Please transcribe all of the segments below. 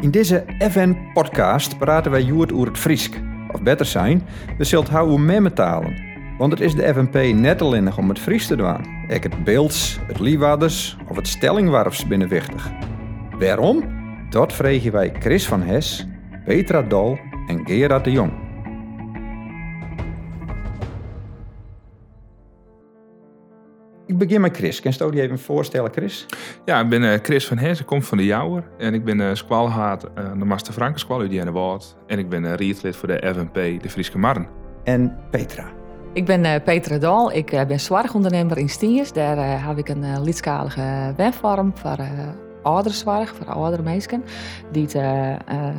In deze FN-podcast praten wij Joert over het Friesk. Of beter zijn, we zult houden memmetalen. Want het is de FNP net alleen om het Fries te doen. Ik het beelds, het liewaders of het stellingwarfs binnenwichtig. Waarom? Dat vregen wij Chris van Hes, Petra Dal en Gerard de Jong. Ik begin met Chris. Kan je je even voorstellen, Chris? Ja, ik ben uh, Chris van Hes, ik kom van de Jouwer. En ik ben uh, squalhaat aan de Master Frankenskwal uit Jennewoord. En ik ben uh, riedlid voor de FNP, de Frieske Marren. En Petra? Ik ben uh, Petra Dal, ik ben zorgondernemer in Stiers. Daar heb ik een uh, lidskalige webvorm voor ouderenzorg, voor oudere mensen. Die het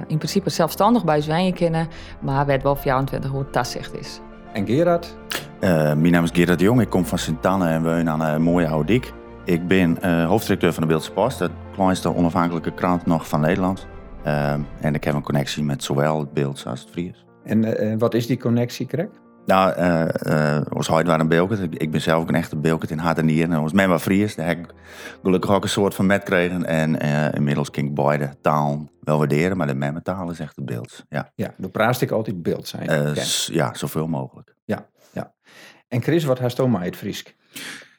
in principe zelfstandig bij zwijnen kunnen, maar weet wel 24 hoe het zicht is. En Gerard? Uh, mijn naam is Gerard de Jong, ik kom van Sint-Anne en woon aan een mooie oude dik. Ik ben uh, hoofddirecteur van de Beeldse Post, de kleinste onafhankelijke krant nog van Nederland. Uh, en ik heb een connectie met zowel het Beeld als het Fries. En wat is die connectie, correct? Nou, ons huid waren beelkert. Ik, ik, ben zelf ook een echte beelkert in hart en nieren. En ons men Fries, daar heb ik gelukkig ook een soort van met gekregen. En inmiddels kan ik beide taal wel waarderen, maar de memmentaal is echt het beeld. Ja, ja de praat ik altijd beeld zijn. ja, zoveel mogelijk. Ja, ja. En Chris, wat heeft mij het Friesk?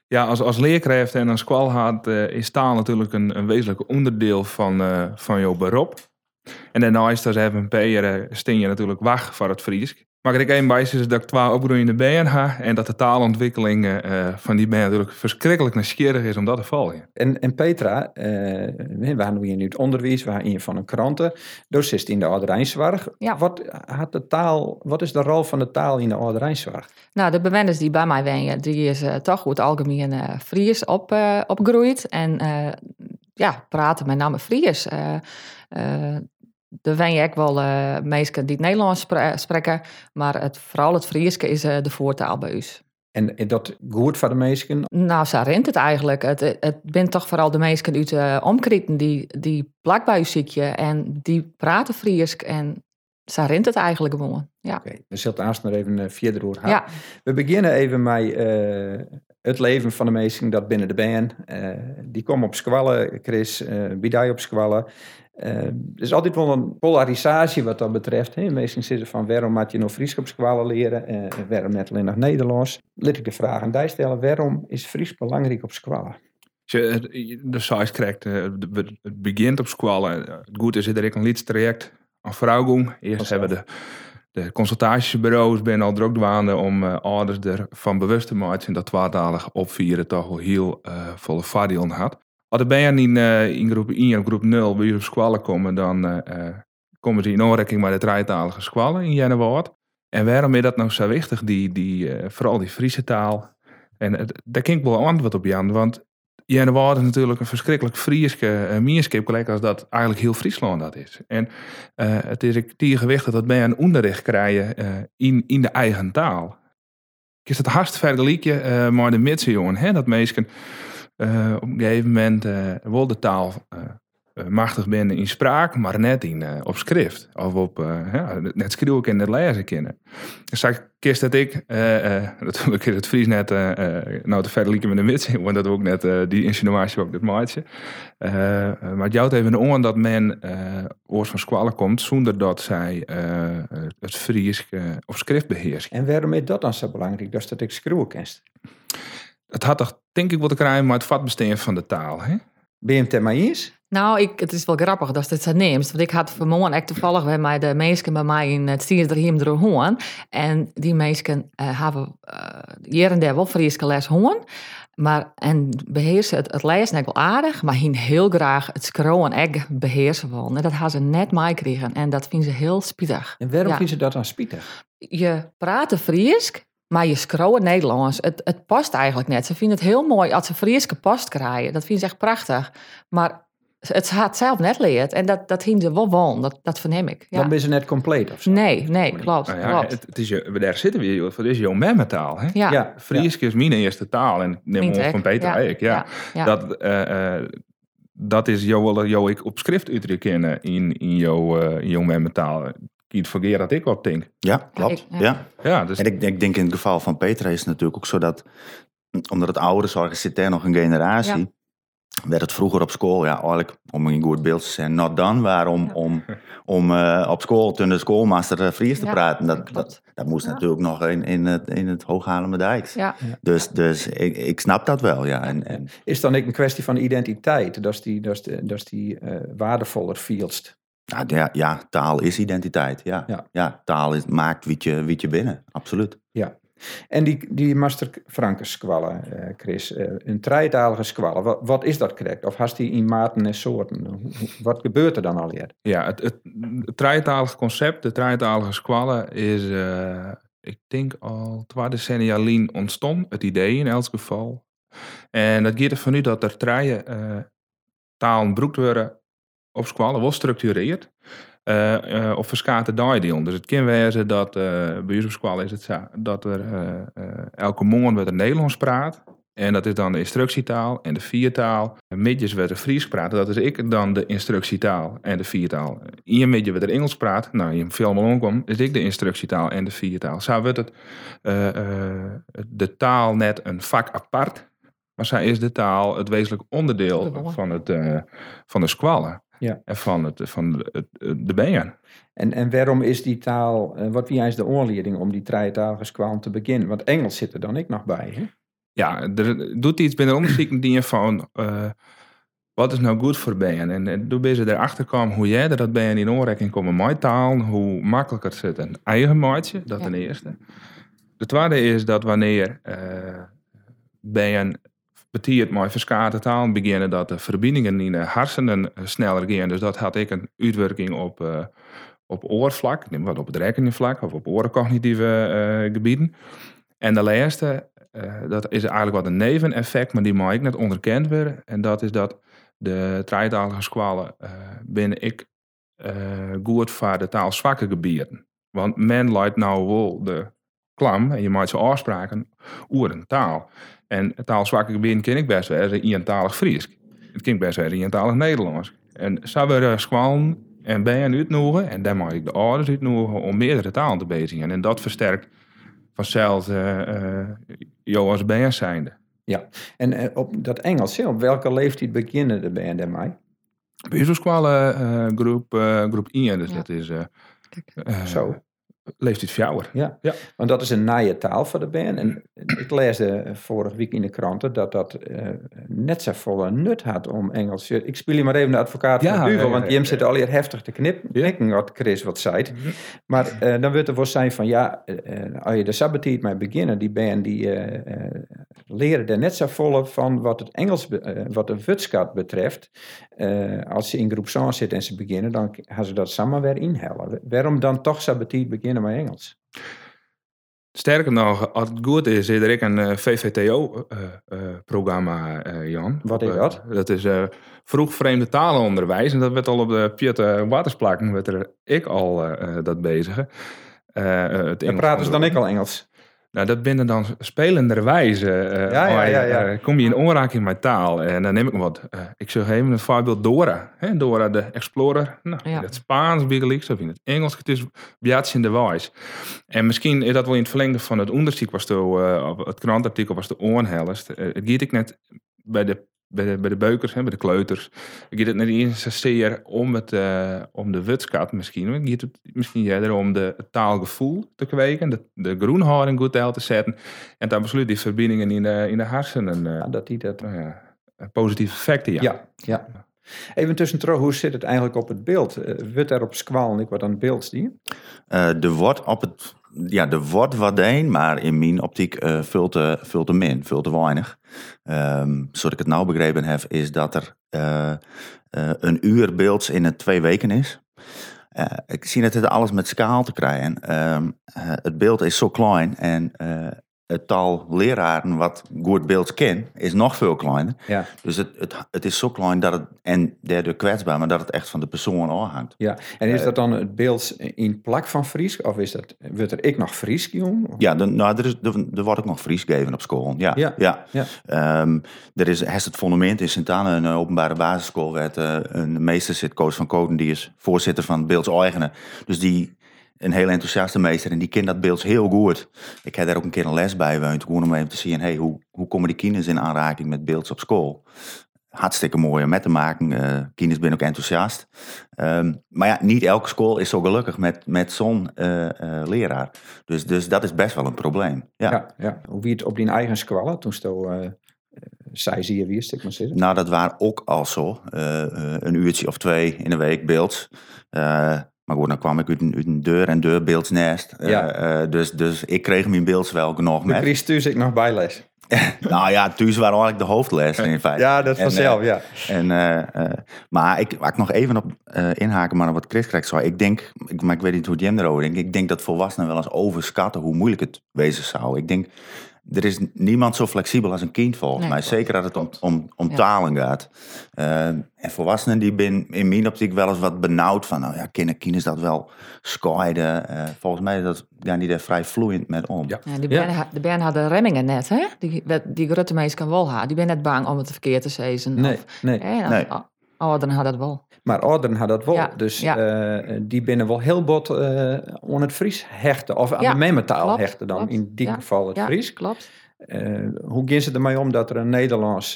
Ja, als, als leerkracht en als kwalhaat uh, is taal natuurlijk een, een wezenlijk onderdeel van, uh, van jouw beroep. En daarnaast als FNP uh, steen je natuurlijk wacht voor het Friesk. Maar ik één wijs is dat ik twee opgroeiende bijen heb en dat de taalontwikkeling uh, van die bijen natuurlijk verschrikkelijk nieuwsgierig is om dat te volgen. En, en Petra, uh, we hebben hier nu het onderwijs, we hebben hier van een kranten, docent in de ouderijnszorg. Ja. Wat, had de taal, wat is de rol van de taal in de ouderijnszorg? Nou, de bewoners die bij mij wonen, die is uh, toch goed algemeen uh, Fries op, opgegroeid en ja, praten met name Fries er zijn ook wel uh, mensen die het Nederlands spreken, maar het, vooral het Frieske is uh, de voertaal bij ons. En is dat goed voor de mensen? Nou, zo rent het eigenlijk. Het, het bent toch vooral de mensen uit uh, omkrieten die, die plak bij u ziekje en die praten Friesk en zo rent het eigenlijk gewoon. Ja. Oké, okay, we zullen het nog even verder door Ja. We beginnen even met het leven van de mensen dat binnen de band. die komen op squallen, Chris, uh, Bidai op squallen. Uh, er is altijd wel een polarisatie wat dat betreft. Hè. Meestal zitten van waarom moet je nog vriendschapskwalen leren en uh, waarom net alleen nog Nederlands. Laat ik de vraag aan die stellen. Waarom is Fries belangrijk op squalen? De size krijgt, het begint op squalen. Het goed is er een liedstraject aan vrouwgong. Eerst hebben we de, de consultatiebureaus ben al druk dwaande om uh, ouders ervan bewust te maken dat tweetalig opvieren toch wel heel uh, volle vadion had. Als ben je in, uh, in groep 1 of groep 0 bij op squallen komen, dan komen ze in aanraking met de drietalige squallen in Jennewoord. En waarom is dat nou zo wichtig, die, die, vooral die Friese taal? En daar kan ik wel antwoord op Jan, want Jennewoord is natuurlijk een verschrikkelijk Frieske uh, gelijk als dat eigenlijk heel Friesland dat is. En het is die gewichtig dat je een onderricht krijgen in, in de eigen taal. Is het hartst vergelijken uh, maar de Midse jongen, hè, dat mensen uh, op een gegeven moment uh, wel de taal uh, machtig ben in spraak, maar net in, op schrift. Of op, ja, net schreeuwen en net lezen kennen. Dus ik kist dat ik, natuurlijk is het Fries net, nou te verder lieken met de wits, want dat ook net die insinuatie ook dit maatje. maar het jouwt even om dat men oors van squallen komt, zonder dat zij het Fries op schrift beheerst. En waarom is dat dan zo belangrijk, dat dat ik schreeuwen kent? het had toch denk ik wat te krijgen met het vatbesteen van de taal. Hè? Ben je het er eens? Nou, ik, het is wel grappig dat het zo neemt. Want ik had vanmorgen echt toevallig bij mij de mensen bij mij in het stier hier hoorn. En die mensen uh, hebben uh, hier en daar wel Friese les hoorn. Maar, en beheersen het, het lezen net wel aardig, maar hien heel graag het scrollen egg beheersen willen. En dat hebben ze net mij kregen en dat vinden ze heel spietig. En waarom ja. vinden ze dat dan spietig? Je praat Fries, maar je scrollen Nederlands, het, het past eigenlijk net. Ze vinden het heel mooi als ze Frieske post krijgen. Dat vinden ze echt prachtig. Maar het had zelf net leerd. En dat, dat hing ze wel wel. Dat, dat verneem ik. Ja. Dan ben ze net compleet of zo. Nee, nee, klopt. Nou ja, klopt. Het, het, is je, daar zitten we. Het is jouw memmetaal. Hè? Ja. ja. Friesk is mijn eerste taal. En neem op van Peter Eijk. Ja. ja. Dat, uh, uh, dat is jouw, jouw ik op schrift uitdrukken in, in jouw, uh, in jouw iets vergeet dat ik wat denk. Ja, klopt. Ja, ja. dus... En ik, ik, denk in het geval van Petra is het natuurlijk ook zo dat, omdat het oude zorgen zit er nog een generatie. werd het vroeger op school, ja, eigenlijk om in goed beeld te zijn, not done waarom om, om uh, op school toen de schoolmaster Fries te praten. Dat, dat, dat, moest natuurlijk nog in, in het, in het. Ja. Dus, dus ik, ik snap dat wel, ja. En, en, Is dan ook een kwestie van identiteit, dat is die, dat is die, dat is die uh, waardevoller fielst? Ja, ja, ja, taal is identiteit, ja. Ja, ja taal is, maakt wie je, wie je binnen, absoluut. Ja. En die, die Master Franke squallen, uh, Chris, uh, een tweetalige squallen, wat, wat, is dat correct? Of has die in maten en soorten? Wat gebeurt er dan al hier? Ja, het, het, concept, de tweetalige squallen, is, uh, ik denk al twee decennia lien ontstond, het idee in elk geval. En dat gaat ervan uit dat er drie talen broekt worden op squallen, wel structureerd. Uh, uh, of verschate deel. Dus het kan wezen dat, uh, bij ons op school is het zo, dat er elke morgen werd er Nederlands praat. En dat is dan de instructietaal en de viertaal. Midjes werd er Fries praat. Dat is ik dan de instructietaal en de viertaal. In je midje werd er Engels praat. Nou, je veel maar omkomt, is ik de instructietaal en de viertaal. Zo wordt het de taal net een vak apart. Maar zij is de taal het wezenlijk onderdeel van, het, van de squallen ja. en van, het, van het, de BN. En, en waarom is die taal, uh, wat wie is de oorleiding om die kwaal te beginnen? Want Engels zit er dan ik nog bij. Hè? Ja, er doet iets binnen onderzoek die je van, uh, wat is nou goed voor BN? En, en toen ben je erachter komen hoe jij dat BN in aanraking komt met taal, hoe makkelijker het zit een eigen maatje, dat ja. ten eerste. De tweede is dat wanneer uh, betiert mooi verschillende taal beginnen dat de verbindingen in de hersenen eh, sneller gaan. Dus dat had ik een uitwerking op, uh, op oorvlak, wat op het rekeningvlak of op orencognitieve uh, gebieden. En de laatste, dat is eigenlijk wat een neveneffect, maar die mag ik net onderkend worden. En dat is dat de tweetalige squalen binnen ik goed voor de taalzwakke gebieden. Want men leidt nou wel de klam en je maakt zo afspraken over een taal. En taalzwakke gebieden ken ik best wel eentalig Fries. Het klinkt best wel eentalig Nederlands. En zo we gewoon en ben uitnodigen en dan mag ik de ouders uitnodigen om meerdere talen te bezigen. En dat versterkt vanzelf uh, uh, jou als BN zijnde. Ja, en uh, op dat Engels, op welke leeftijd beginnen de BN daarmee? Bij groep, groep 1, dus ja. dat is... Zo leeft het fjouwer. Ja. ja, want dat is een naaie taal voor de band. En ik leesde vorige week in de kranten dat dat uh, net zo volle nut had om Engels. Ik speel je maar even de advocaat ja, van Duvel, want Jim zit al hier heftig te knippen, wat Chris wat zei. Mhm. Maar uh, dan wordt er wel zijn van ja, uh, als je de sabbatiet mee beginnen, die band die leren er net zo volle van wat het Engels, wat de wutskat betreft. als ze in groep 6 zitten en ze beginnen, dan gaan ze dat samen weer inhalen. Waarom dan toch sabbatiet beginnen? beginnen met Engels. Sterker nog, als het goed is, is er een uh, VVTO-programma, uh, uh, Jan. Wat is dat? dat is vroeg vreemde talenonderwijs. En dat werd al op de Piet Watersplakken, werd er ik al dat bezig. en praten ze dan ik al Engels? Nou, dat binnen dan spelenderwijze. Uh, ja, ja, ja, ja. Uh, kom je in aanraking met taal. En dan neem ik wat. Uh, ik zeg even een voorbeeld Dora. Hè? Dora de Explorer. Nou, ja. in het Spaans, Biggelix, of in het Engels. Het is Beats in de Wijs. En misschien is dat wel in het verlengde van het onderzoek was de, het krantartikel was de oorhelst. het giet ik net bij de bij de, bij de beukers, hè, bij de kleuters. Ik het niet eens zozeer om, het, uh, om de wutskat misschien. Ik het misschien eerder om de, het taalgevoel te kweken, de, de groenhouding goed te zetten. En dan besluit die verbindingen in de, in de hersenen. Uh, ja, dat die dat... Uh, positieve effecten, ja. Ja, ja. Even tussendoor, hoe zit het eigenlijk op het beeld? Uh, wordt er op ik wat aan het beeld zien? Uh, er wordt op het ja, er wordt wat een, maar in mijn optiek uh, veel, te, min, veel te weinig. Um, zoals ik het nou begrepen heb, is dat er uh, uh, een uur beelds in het twee weken is. ik zie dat het alles met schaal te krijgen. Um, het beeld is zo klein en het tal leraren wat goed beeld ken, is nog veel kleiner. Ja. Dus het, het, het is zo klein dat het, en derde kwetsbaar, maar dat het echt van de persoon afhangt. Ja, en is dat dan het beeld in plak van Fries? Of is dat, wordt er ik nog Fries doen? Ja, dan, nou, er, is, er, wordt ook nog Fries gegeven op school. Ja, ja. ja. ja. Um, er is het fundament in Sint-Anne, een openbare basisschool, werd uh, een meester zit, Koos van Koten, die is voorzitter van Beelds Eigenen. Dus die een heel enthousiaste meester en die kent dat beeld heel goed. Ik heb daar ook een keer een les bij gewoond, gewoon om even te zien, hey, hoe, hoe komen die kinderen in aanraking met beelds op school? hartstikke mooi om met te maken. Uh, kinderen zijn ook enthousiast. Ehm, maar ja, niet elke school is zo gelukkig met, met zo'n leraar. Dus, dus dat is best wel een probleem. Ja. Ja, ja. Hoe wie het op die eigen squallen toen stel zij zie je wie ik maar zitten? Nou, dat waren ook al zo. een uurtje of twee in de week beeld. Maar goed, dan kwam ik uit een, uit een deur en deurbeeldsnest. Ja. dus, dus ik kreeg mijn beelds wel nog met. Chris thuis ik nog bijles. nou ja, thuis waren eigenlijk de hoofdles in feite. Ja, dat vanzelf, uh, ja. En, uh, maar ik ik nog even op inhaken, maar wat Chris krijgt. Ik denk, ik, maar ik weet niet hoe Jim erover denkt. Ik denk dat volwassenen wel eens overschatten hoe moeilijk het wezen zou. Ik denk er is niemand zo flexibel als een kind volgens mij. Zeker als het om, om, om talen gaat. Uh, en volwassenen die ben in mijn optiek wel eens wat benauwd van, nou ja, kinderen is dat wel skaaiden. Uh, volgens mij is dat ja, niet echt vrij vloeiend met om. Ja. die ben, de ben hadden remmingen net, hè? Die, die grote kan wel haar. Die ben net bang om het verkeerd te zezen. Nee, of, nee. Hè, nee. Ouderen had dat wel. Maar ouderen had dat wel. dus uh, die binnen wel heel bot uh, aan het Fries hechten. Of aan de memetaal hechten dan. In die geval het Fries. klopt. Uh, hoe gaan ze ermee om dat er een Nederlands...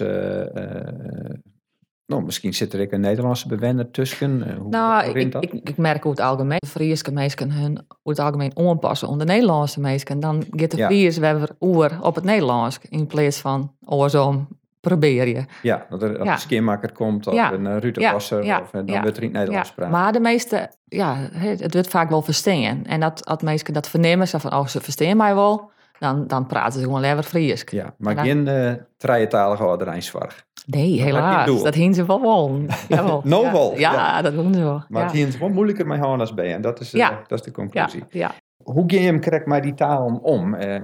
nou, misschien zit er ook een Nederlandse bewender tussen. hoe nou, ik, ik, ik, merk hoe het algemeen Friese mensen hun hoe het algemeen onpassen onder Nederlandse mensen. Dan gaat de Fries weer oer op het Nederlands in plaats van oorzaam probeer je. Ja, dat er als ja. een komt of een uh, rutenwasser, of dan wordt er niet Nederlands praten. Maar de meeste, ja, het wordt vaak wel verstaan. En dat, als mensen dat vernemen, ze van, oh, ze verstaan mij wel, dan, dan praten ze gewoon lekker Fries. Ja, maar dan, geen uh, trijetalige orderijnsvarg. Nee, helaas. Dat hingen ze wel wel. No ja, wel. Ja, dat doen ze wel. Maar het hingen ze wel moeilijker met Hannes bij. En dat is, dat is de conclusie. Ja, hoe ga je hem krijgt met die taal om? Eh,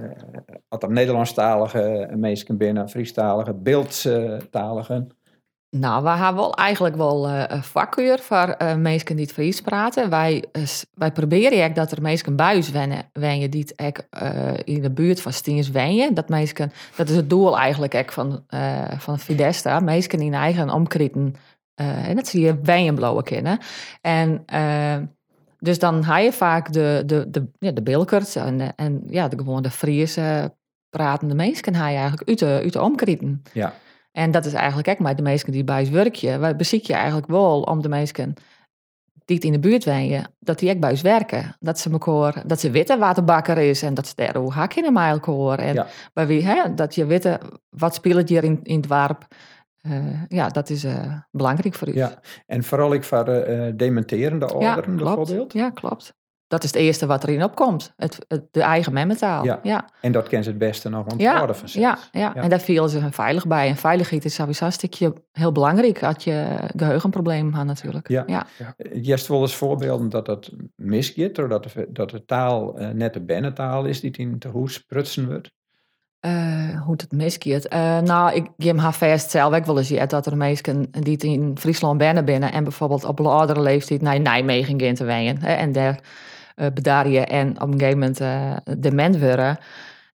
had er Nederlandstalige mensen binnen, Friestalige, beeldstaligen? Nou, we hebben wel eigenlijk wel uh, een vakuur voor uh, mensen die het Fries praten. Wij, uh, wij proberen dat er mensen ons wennen, wennen die het uh, in de buurt van Stiens wennen. Dat, mensen, dat is het doel eigenlijk echt van, van Fidesta. Mensen in eigen omkritten. en dat zie je wenjenblauwe kennen. En dus dan ga je vaak de, de, de, ja, de Bilkers en, en ja, de, gewoon de Friese pratende mensen ga je eigenlijk uit de, uit de omkrieten. Ja. En dat is eigenlijk ook maar de mensen die bij werken. Wij beziek je eigenlijk wel om de mensen die het in de buurt wonen, dat die ook bij ons werken. Dat ze elkaar, dat ze weten wat de bakker is en dat ze daar hoe hakken in elkaar. En ja. bij wie, hè, dat je weten wat speelt hier in, in het dorp. Uh, ja, dat is uh, belangrijk voor u. Ja, en vooral ik voor uh, dementerende ouderen ja, bijvoorbeeld. Ja, klopt. Dat is het eerste wat erin opkomt. Het, het de eigen memmentaal. Ja. ja. En dat kent ze het beste nog onthouden van ja, ja, en daar vielen ze veilig bij. En veiligheid is sowieso een stukje heel belangrijk. Als je geheugenprobleem hebt natuurlijk. Ja. ja. Juist wel eens voorbeelden dat dat misgaat. Doordat de, dat de taal net de bennentaal is die in te hoes prutsen wordt. Uh, hoe het miskeert. Uh, nou, ik geef haar vast zelf ook wel eens dat er mensen die in Friesland binnen binnen en bijvoorbeeld op een oudere leeftijd naar Nijmegen gaan te wijnen en daar uh, je en op een gegeven moment dement worden,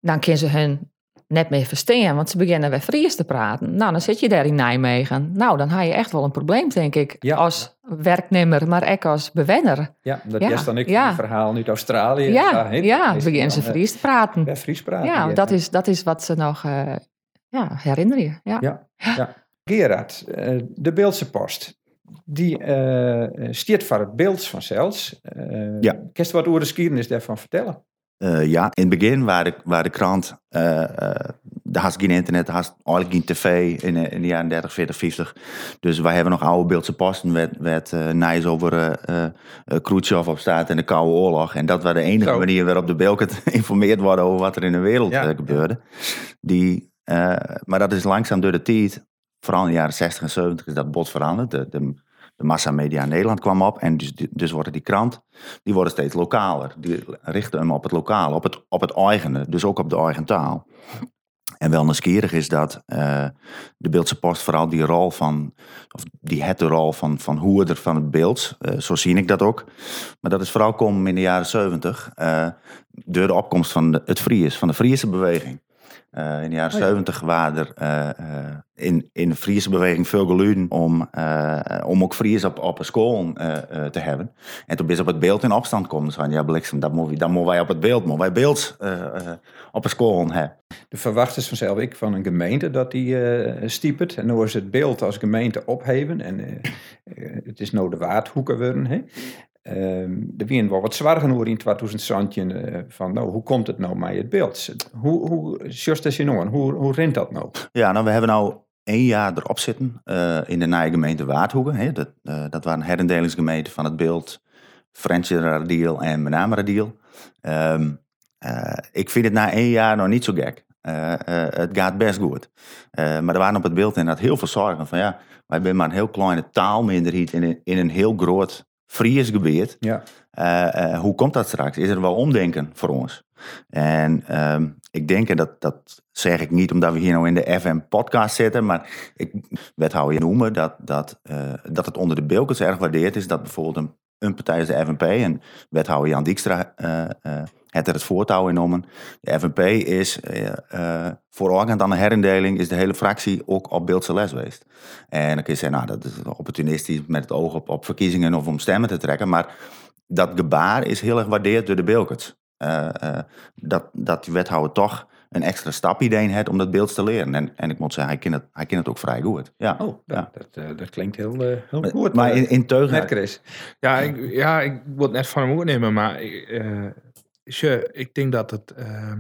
dan kunnen ze hun net meer verstaan, want ze beginnen weer Fries te praten. Nou, dan zit je daar in Nijmegen. Nou, dan heb je echt wel een probleem, denk ik, ja. als werknemer, maar ook als bewenner. Ja, dat is dan ik ja. een verhaal uit Australië. Ja, ja, ja beginnen ze Fries te praten. Bij Fries praten. Ja, dat is, dat is wat ze nog uh, ja, herinneren. Ja. Ja, ja. Gerard, uh, de Beeldse Post. Die uh, stiert voor het beeld van zelfs. Uh, ja. Kun je wat over de daarvan vertellen? Uh, ja, in het begin waar de, waar de krant, uh, uh, daar had geen internet, daar had eigenlijk geen tv in, in de jaren 30, 40, 50. Dus wij hebben nog oude beeldse posten met, met uh, nijs over uh, op staat en de Koude Oorlog. En dat was de enige Zo. manier waarop de Belgen geïnformeerd worden over wat er in de wereld ja. gebeurde. Die, maar dat is langzaam door de tijd, vooral in de jaren 60 en 70, is dat bot veranderd. De, de, de massamedia in Nederland kwam op. En dus, dus worden die krant, die worden steeds lokaler. Die richten hem op het lokale, op het, op het eigene. Dus ook op de eigen taal. En wel nieuwsgierig is dat uh, de Beeldse Post vooral die rol van, of die het de rol van, van hoerder van het beeld, uh, zo zie ik dat ook. Maar dat is vooral komen in de jaren zeventig, uh, door de opkomst van het Fries, van de Friese beweging. In de jaren zeventig waren er in, in de Friese beweging veel geluiden om, om ook Fries op, op een school te hebben. En toen is op het beeld in opstand komen. Van ja, bliksem, dat moeten dat wij op het beeld, moeten wij beeld op een school hebben. De verwachters vanzelf ik van een gemeente dat die stiepert. En dan is het beeld als gemeente opheven. En het is nou de waardhoeken worden. Um, er waren wel wat zwaar hoor in 2000 uh, van nou, hoe komt het nou met het beeld? Hoe, hoe, je nou, hoe, hoe rent dat nou? Ja, nou, we hebben nou één jaar erop zitten uh, in de nieuwe gemeente Waardhoeken. Hè. Dat, uh, dat waren herendelingsgemeenten van het beeld Frensje Radiel en Mename Radiel. Um, ik vind het na één jaar nog niet zo gek. het gaat best goed. maar er waren op het beeld inderdaad heel veel zorgen van ja, wij zijn maar een heel kleine taalminderheid in in een heel groot Fries gebeurt. Ja. Uh, uh, hoe komt dat straks? Is er wel omdenken voor ons? En um, ik denk, en dat, dat zeg ik niet omdat we hier nou in de FM-podcast zitten, maar ik wethouder noemen dat, dat, uh, dat het onder de bilkens erg waardeerd is dat bijvoorbeeld een, een partij als de FNP en wethouder Jan Dijkstra het er het voortouw in De FNP is uh, uh, voorafgaand aan de herindeling is de hele fractie ook op beeldse les geweest. En dan kun je zeggen, nou dat is opportunistisch met het oog op, op verkiezingen of om stemmen te trekken. Maar dat gebaar is heel erg gewaardeerd door de Bilkets. Uh, dat, dat die wethouder toch een extra stap idee heeft om dat beeld te leren. En, en ik moet zeggen, hij kent het, hij kent het ook vrij goed. Ja. Oh, ja. Dat, dat klinkt heel, heel goed. Maar in, in teugen... Ja, ik, ja, ik wil net van hem nemen, maar je, ik denk dat het. Uh,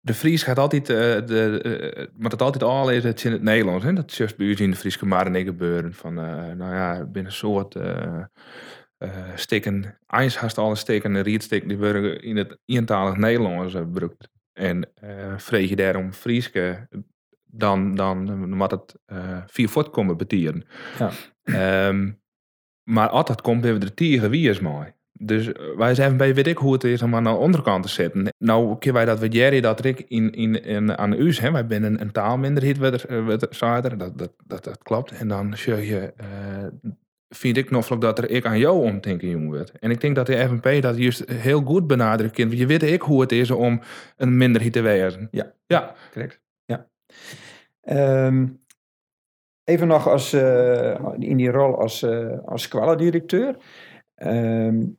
de Fries gaat altijd, uh, de, uh, maar het altijd al is het in het Nederlands. Hè? Dat is juist bij u in de Friese Marne gebeuren. Van, uh, nou ja, binnen een soort stikken. Eens haast alle stikken en rietstikken die worden in het eentalig Nederlands gebruikt. En vreeg je daarom Frieske, dan, dan moet het vier voort komen betieren. Ja. Um, maar altijd komt even de tieren wie is mooi. Dus eh, wij zijn bij weet ik hoe het is om aan de onderkant te zitten. Nou, kunnen wij dat met Jerry dat ik in, in, in, aan de US, hè, wij zijn een, een taalminderheid, dat, dat, dat, dat klopt. En dan zeg je, uh, vind ik nog dat er ik aan jou omdenken jong wordt. En ik denk dat de FNP dat juist heel goed benadrukt. Want je weet ik hoe het is om een minderheid te wezen. Ja, ja. correct. Ja. Um, even nog als, uh, in die rol als, uh, als directeur Um,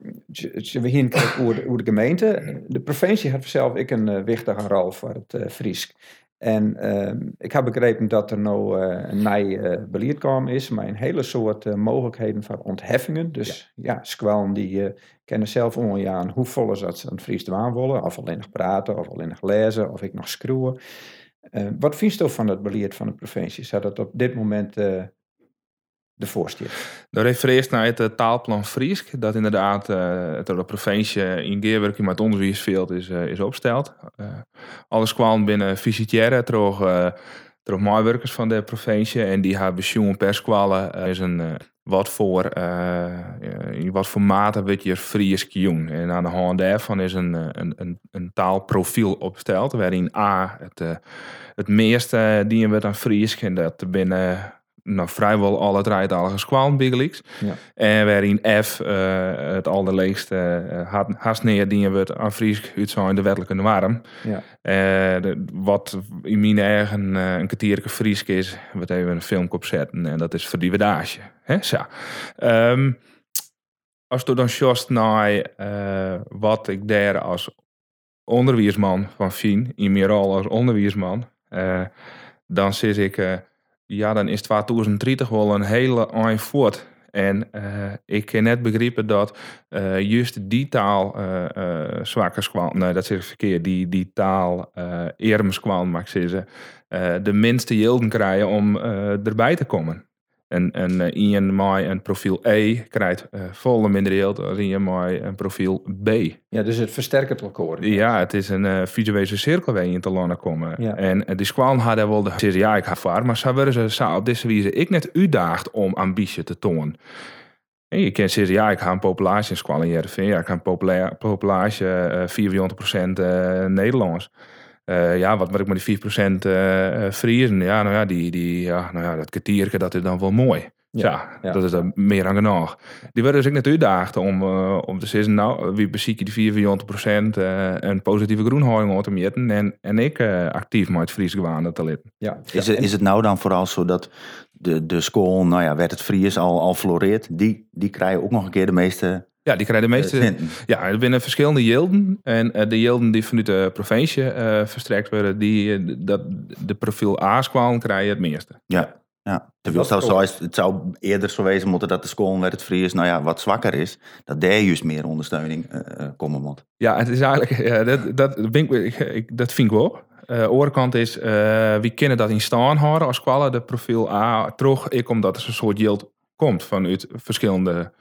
we hier kijken hoe de, gemeente. De provincie heeft zelf ik een uh, wichtige rol voor het uh, Fries. En um, ik heb begrepen dat er nou uh, een nieuw beleid kwam is, met een hele soort mogelijkheden voor ontheffingen. Dus ja, ja squalen die kennen zelf onjaan hoe vol dat ze een Fries dwaan willen. Of alleen nog praten, of alleen nog lezen, of ik nog schreeuwen. wat vind je van het beleid van de provincie? Zou dat op dit moment de voorstel. Dan refereert naar het uh, taalplan Friesk, dat inderdaad uh, het de provincie in Geerwerking met onderwijsveld is, uh, is opgesteld. alles kwam binnen toch, toch medewerkers van de provincie en die hebben jongen per is een wat voor, in wat voor mate weet je Fries doen. En aan de hand daarvan is een, een, een, taalprofiel opgesteld, waarin A, het, het meeste dienen we aan Fries en dat binnen nou, vrijwel alle draaitalige squalm biggelix. Ja. En waarin F uh, het allerleegste uh, haast neer die we aan Fries uit de wettelijke norm. Ja. Uh, de, wat in mijn eigen een kwartierlijke Fries is, wat even een film opzetten en dat is voor die wedage. Hè? Zo. Um, als je dan just naar wat ik daar als onderwijsman van Fien, in mijn rol als onderwijsman, dan zit ik ja, dan is 2030 wel een hele eind voort. En uh, ik heb net begrepen dat uh, juist die taal uh, nee dat is verkeerd, die, die taal uh, mag ik zeggen, de minste jilden krijgen om erbij te komen. En, en uh, Ian mij een profiel E krijgt uh, volle minder geld als Ian mij een profiel B. Ja, dus het versterkt het elkaar. Ja, het is een uh, visuele cirkel waar je in te landen komen. Ja. En uh, die squalen hadden wel de zeggen, ja, ik ga vaar, maar worden ze op deze wijze ik net uitdaagd om ambitie te tonen. En je kan zeggen, ja, ik ga een populatie in squalen ja, ik ga een populatie uh, 400% Nederlands. Uh, ja, wat moet ik met die 4% uh, vriezen? Ja, nou ja, die, die, ja, nou ja, dat kwartierke, dat is dan wel mooi. Ja, dat is dan meer dan genoeg. Die werden dus ik net uitdaagd om, uh, om te zeggen, nou, wie beziek die 44 procent uh, een positieve groenhouding te meten en, en ik uh, actief met het Fries gewaan te litten. Ja. Is, het, is het nou dan vooral zo dat de, de school, nou ja, werd het Fries al, al floreert, die, die krijgen ook nog een keer de meeste ja, die krijgen de meeste. ja, er binnen verschillende jilden. En de jilden die vanuit de provincie verstrekt worden, die dat, de profiel A-squalen krijgen het meeste. Ja. Ja, het zou, zo is, het zou eerder zo wezen moeten dat de school met het Fries nou ja, wat zwakker is. Dat daar juist meer ondersteuning komen moet. Ja, het is eigenlijk, ja, dat, dat, vind ik, ik, dat vind ik wel. Uh, oorkant is, wie kunnen dat in staan houden als kwallen de profiel A terug. Ik omdat er een soort yield komt vanuit verschillende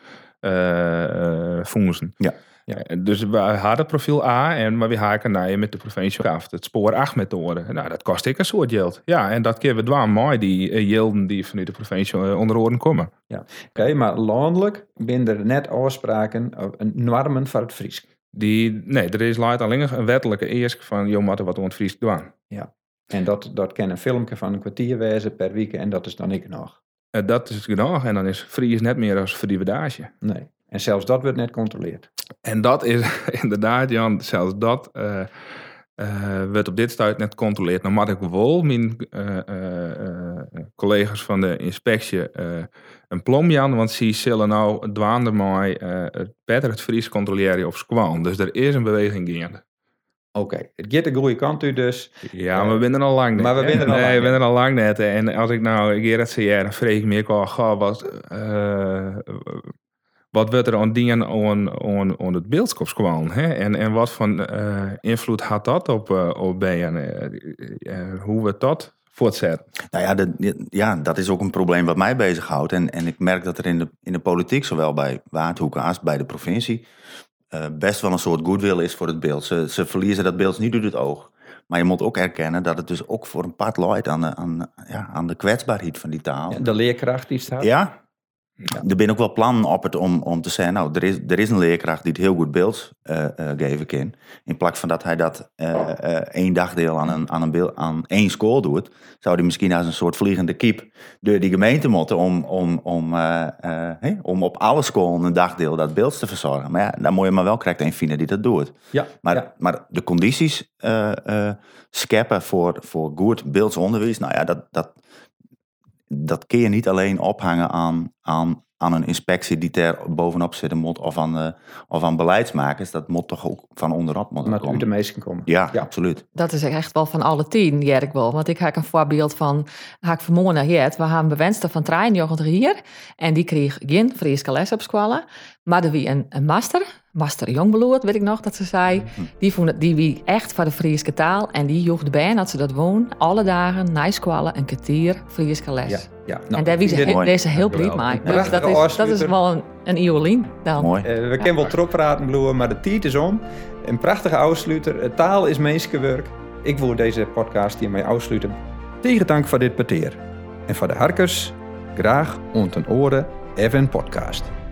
uh, fondsen. Ja. Ja, dus we hadden profiel A en maar we haken naar je met de provincie af. Het spoor 8 methode. Nou, dat kost ik een soort geld. Ja, en dat keer we dwaan mooi die uh, yielden die vanuit de provincie onder oren komen. Ja, oké, maar landelijk binnen er net afspraken, normen voor het Fries. Die, nee, er is laat alleen een wettelijke eerst van, joh, wat we het Fries doen. Ja, en dat, dat kan een filmpje van een kwartier wezen per week en dat is dan ik nog. Dat is genoeg en dan is Fries net meer als verdividage. Nee. En zelfs dat wordt net controleerd. En dat is inderdaad, Jan, zelfs dat uh, uh, wordt op dit stuit net gecontroleerd. Nou, maar ik wel mijn uh, collega's van de inspectie een plom, Jan, want ze zullen nou dwaande mij het beter het Fries controleren op squan. Dus er is een beweging gaande. Oké, het gaat de goede kant u dus. Ja, maar we zijn er al lang net. Maar we zijn er al nee, lang we zijn al lang net. En als ik nou, ik het CR, dan vreeg ik me ook al, goh, wat, wat wordt er aan dingen aan, aan, aan het beeldskop kwam. Hè? En, en wat voor uh, invloed had dat op, uh, op BN? Uh, hoe we dat voortzetten? Nou ja, de, ja, dat is ook een probleem wat mij bezighoudt. En, en ik merk dat er in de, in de politiek, zowel bij Waardhoeken als bij de provincie, best wel een soort goodwill is voor het beeld. Ze, ze verliezen dat beeld niet uit het oog. Maar je moet ook erkennen dat het dus ook voor een part leidt aan de, aan, ja, aan de kwetsbaarheid van die taal. Ja, de leerkracht die staat. Ja, ja. Er zijn ook wel plannen op het om, om te zeggen, nou, er is, er is een leerkracht die het heel goed beeld uh, uh, geven kan. In plaats van dat hij dat uh, één dagdeel aan, een, aan, een beeld, aan één school doet, zou hij misschien als een soort vliegende kip door die gemeente moeten om, om, om, hey, om op alle scholen een dagdeel dat beeld te verzorgen. Maar ja, dan moet je maar wel krijgt een vinden die dat doet. Ja, maar, ja. maar de condities scheppen voor, voor goed beeldsonderwijs, nou ja, dat, dat, dat kun je niet alleen ophangen aan, aan, aan een inspectie die er bovenop zitten moet of aan, uh, of aan beleidsmakers. Dat moet toch ook van onderop moeten maar komen. de meesten komen. Ja, ja, absoluut. Dat is echt wel van alle tien, Jerk wel. Want ik heb een voorbeeld van, ga ik vanmorgen het. We hebben bewenster van trein hier. En die kreeg geen Friese les op school. Maar er wie een, een master, Master Jongbloed, weet ik nog dat ze zei. Mhm. Die vond het, die wie echt voor de Friese taal. En die joeg bij dat ze dat woon. Alle dagen, na school, een kwartier Friese les. Ja, ja. Nou, en daar deze heel blij mee. Dus dat is, dat is wel een, een Iolien dan. Mooi. Uh, we kunnen wel trop praten, Bloemen, maar de tijd is om. Een prachtige afsluiter. Taal is mensenwerk. Ik wil deze podcast hiermee afsluiten. Tegen dank voor dit peteer. En voor de harkers, graag ont een oren even podcast.